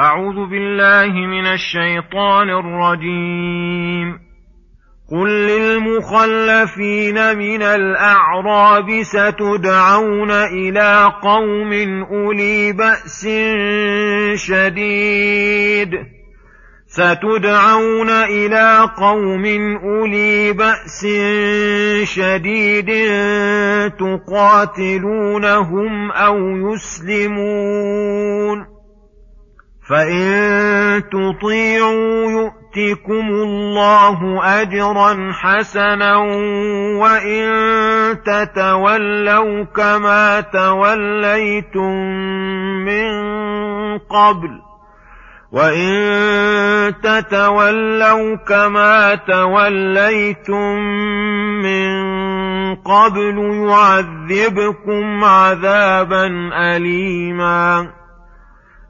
أعوذ بالله من الشيطان الرجيم. قل للمخلفين من الأعراب ستدعون إلى قوم أولي بأس شديد. ستدعون إلى قوم أولي بأس شديد تقاتلونهم أو يسلمون. فإن تطيعوا يؤتكم الله أجرا حسنا وإن تتولوا كما توليتم من قبل وإن تتولوا كما توليتم من قبل يعذبكم عذابا أليماً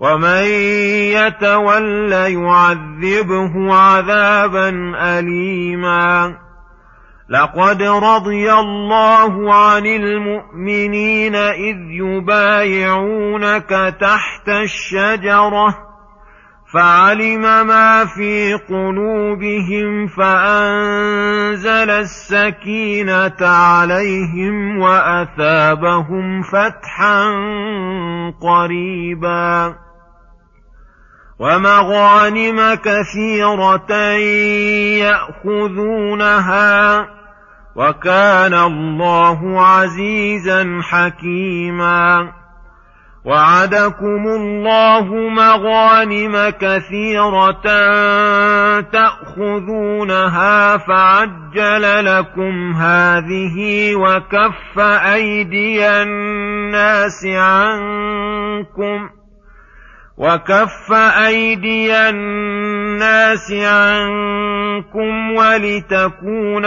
ومن يتول يعذبه عذابا اليما. لقد رضي الله عن المؤمنين إذ يبايعونك تحت الشجرة فعلم ما في قلوبهم فأنزل السكينة عليهم وأثابهم فتحا قريبا. ومغانم كثيرة يأخذونها وكان الله عزيزا حكيما. وعدكم الله مغانم كثيرة تأخذونها فعجل لكم هذه وكف أيدي الناس عنكم ۖ وكف أيدي الناس عنكم ولتكون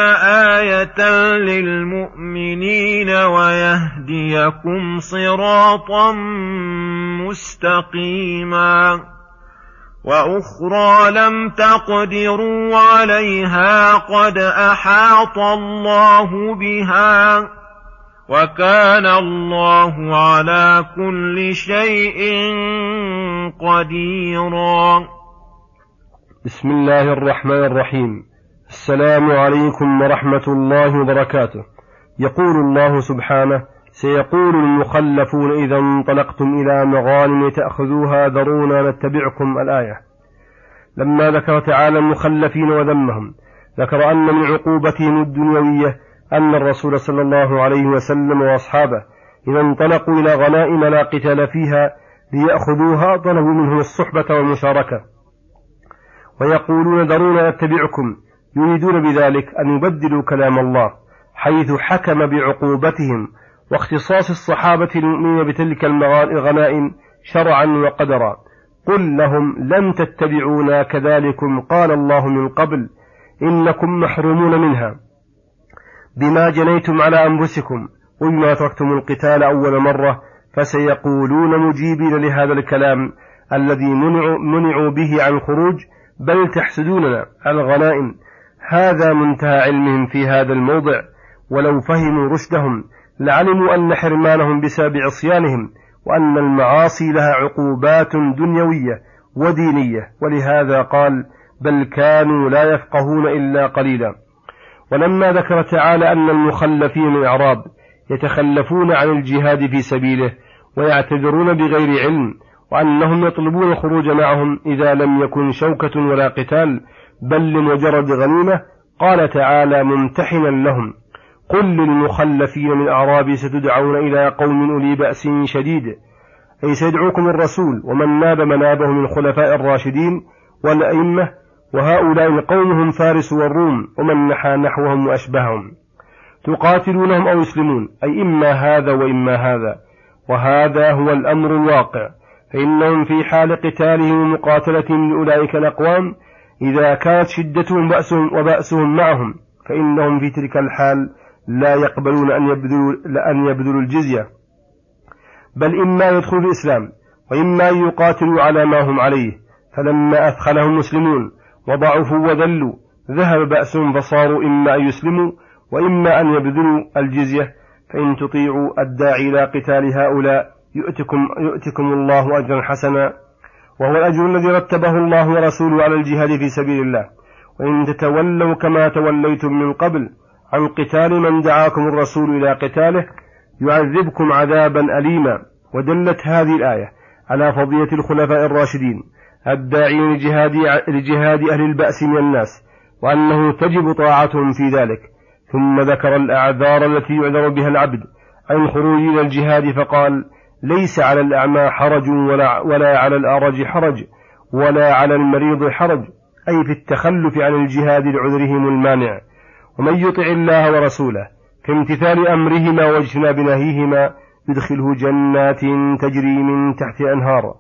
آية للمؤمنين ويهديكم صراطا مستقيما وأخرى لم تقدروا عليها قد أحاط الله بها وكان الله على كل شيء قديرا. بسم الله الرحمن الرحيم. السلام عليكم ورحمة الله وبركاته. يقول الله سبحانه سيقول المخلفون إذا انطلقتم إلى مغانم تاخذوها ذرونا نتبعكم الآية. لما ذكر تعالى المخلفين وذمهم ذكر أن من عقوبتهم الدنيوية أن الرسول صلى الله عليه وسلم وأصحابه إذا انطلقوا إلى غنائم لا قتال فيها ليأخذوها طلبوا منهم الصحبة والمشاركة. ويقولون ذرونا نتبعكم. يريدون بذلك أن يبدلوا كلام الله حيث حكم بعقوبتهم واختصاص الصحابة المؤمنين بتلك الغنائم شرعا وقدرا. قل لهم لن تتبعونا كذلكم قال الله من قبل إنكم محرومون منها. بما جنيتم على أنفسكم وبما تركتم القتال أول مرة فسيقولون مجيبين لهذا الكلام الذي منعوا, منعوا به عن الخروج بل تحسدوننا الغنائم. هذا منتهى علمهم في هذا الموضع. ولو فهموا رشدهم لعلموا أن حرمانهم بسبب عصيانهم وأن المعاصي لها عقوبات دنيوية ودينية. ولهذا قال بل كانوا لا يفقهون إلا قليلا. ولما ذكر تعالى أن المخلفين الإعراب يتخلفون عن الجهاد في سبيله ويعتذرون بغير علم وأنهم يطلبون الخروج معهم إذا لم يكن شوكة ولا قتال بل لمجرد غنيمة قال تعالى ممتحنا لهم. قل للمخلفين من الأعراب ستدعون إلى قوم أولي بأس شديد. أي سيدعوكم الرسول ومن ناب منابه من الخلفاء الراشدين والأئمة وهؤلاء القوم هم فارس والروم ومن نحى نحوهم وأشبههم. تقاتلونهم أو يسلمون. أي إما هذا وإما هذا. وهذا هو الأمر الواقع. فإنهم في حال قتالهم ومقاتلتهم لأولئك الأقوام إذا كانت شدتهم بأسهم وبأسهم معهم فإنهم في تلك الحال لا يقبلون أن يبذلوا, أن يبذلوا الجزية. بل إما يدخلوا الإسلام وإما أن يقاتلوا على ما هم عليه. فلما أثخلهم المسلمون وضعفوا وذلوا ذهب بأسهم فصاروا إما أن يسلموا وإما أن يبذلوا الجزية فإن تطيعوا الداعي إلى قتال هؤلاء يؤتكم, يؤتكم الله أجرا حسنا. وهو الأجر الذي رتبه الله ورسوله على الجهاد في سبيل الله. وإن تتولوا كما توليتم من قبل عن قتال من دعاكم الرسول إلى قتاله يعذبكم عذابا أليما. ودلت هذه الآية على فضيلة الخلفاء الراشدين الداعين لجهاد, لجهاد أهل البأس من الناس وأنه تجب طاعتهم في ذلك. ثم ذكر الأعذار التي يعذر بها العبد عن خروج إلى الجهاد فقال ليس على الأعمى حرج ولا, ولا على الأرج حرج ولا على المريض حرج أي في التخلف عن الجهاد لعذرهم المانع. ومن يطع الله ورسوله في امتثال أمرهما واجتناب نهيهما يدخله جنات تجري من تحت أنهار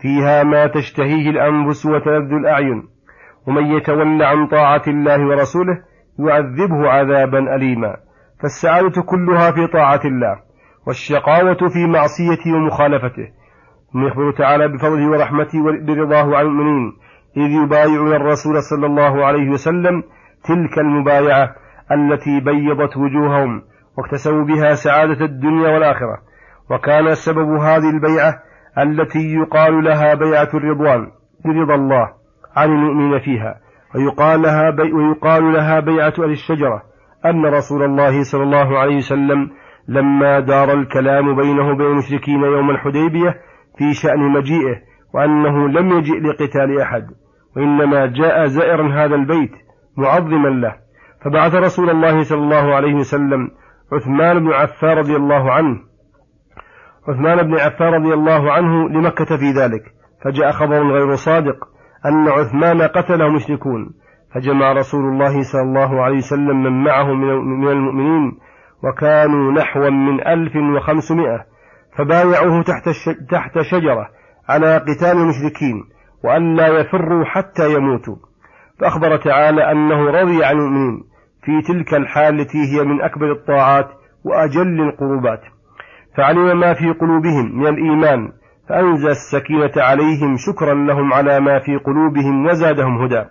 فيها ما تشتهيه الأنفس وتلذ الأعين. ومن يتول عن طاعة الله ورسوله يعذبه عذابا أليما. فالسعادة كلها في طاعة الله والشقاوة في معصيته ومخالفته. يخبر تعالى بفضله ورحمته برضاه عن المؤمنين إذ يبايعون الرسول صلى الله عليه وسلم تلك المبايعة التي بيضت وجوههم واكتسبوا بها سعادة الدنيا والآخرة. وكان سبب هذه البيعة التي يقال لها بيعة الرضوان برضا الله عن المؤمنين فيها. ويقال لها, بي ويقال لها بيعة أهل الشجرة أن رسول الله صلى الله عليه وسلم لما دار الكلام بينه وبين المشركين يوم الحديبية في شأن مجيئه وأنه لم يجئ لقتال أحد وإنما جاء زائرا هذا البيت معظما له. فبعث رسول الله صلى الله عليه وسلم عثمان بن عفان رضي الله عنه عثمان بن عفان رضي الله عنه لمكة في ذلك فجاء خبر غير صادق. أن عثمان قتله مشركون فجمع رسول الله صلى الله عليه وسلم من معه من المؤمنين وكانوا نحوا من ألف وخمسمائة فبايعوه تحت, تحت شجرة على قتال المشركين وأن لا يفروا حتى يموتوا. فأخبر تعالى أنه رضي عن المؤمنين في تلك الحال التي هي من أكبر الطاعات وأجل القربات. فعلم ما في قلوبهم من الإيمان فأنزل السكينة عليهم شكرا لهم على ما في قلوبهم وزادهم هدى.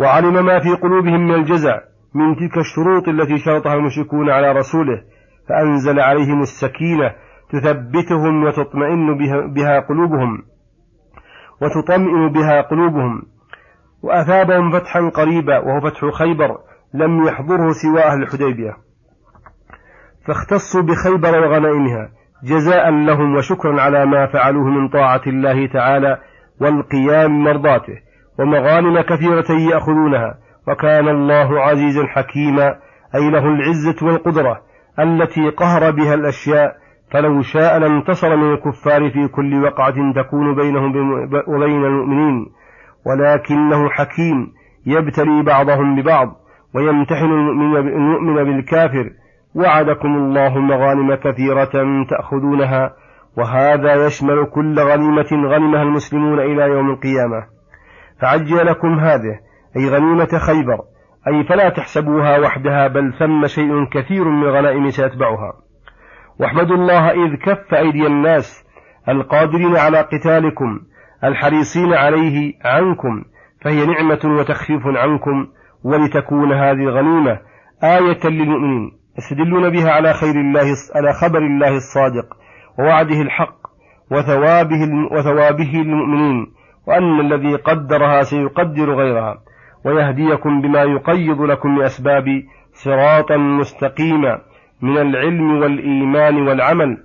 وعلم ما في قلوبهم من الجزع من تلك الشروط التي شرطها المشركون على رسوله فأنزل عليهم السكينة تثبتهم وتطمئن بها, قلوبهم وتطمئن بها قلوبهم. وأثابهم فتحا قريبا وهو فتح خيبر لم يحضره سوى أهل الحديبية. فاختصوا بخيبر وغنائمها. جزاء لهم وشكرا على ما فعلوه من طاعة الله تعالى والقيام مرضاته ومغانم كثيرة يأخذونها وكان الله عزيزا حكيما أي له العزة والقدرة التي قهر بها الأشياء فلو شاء لانتصر من الكفار في كل وقعة تكون بينهم وبين المؤمنين ولكنه حكيم يبتلي بعضهم ببعض ويمتحن المؤمن بالكافر وعدكم الله مغانم كثيرة تأخذونها وهذا يشمل كل غنيمة غنمها المسلمون إلى يوم القيامة. فعجل لكم هذه أي غنيمة خيبر أي فلا تحسبوها وحدها بل ثم شيء كثير من الغنائم سيتبعها. واحمدوا الله إذ كف أيدي الناس القادرين على قتالكم الحريصين عليه عنكم فهي نعمة وتخفيف عنكم ولتكون هذه الغنيمة آية للمؤمنين. يستدلون بها على خير الله على خبر الله الصادق ووعده الحق وثوابه وثوابه للمؤمنين وأن الذي قدرها سيقدر غيرها ويهديكم بما يقيض لكم لأسباب صراطا مستقيما من العلم والإيمان والعمل.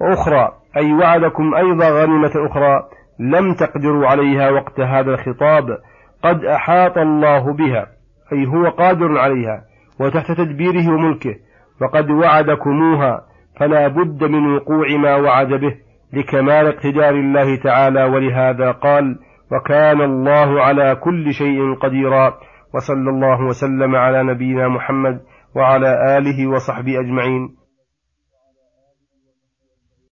وأخرى أي وعدكم أيضا غنيمة أخرى لم تقدروا عليها وقت هذا الخطاب قد أحاط الله بها أي هو قادر عليها وتحت تدبيره وملكه. وقد وعدكموها فلا بد من وقوع ما وعد به لكمال اقتدار الله تعالى ولهذا قال وكان الله على كل شيء قديرا وصلى الله وسلم على نبينا محمد وعلى آله وصحبه أجمعين.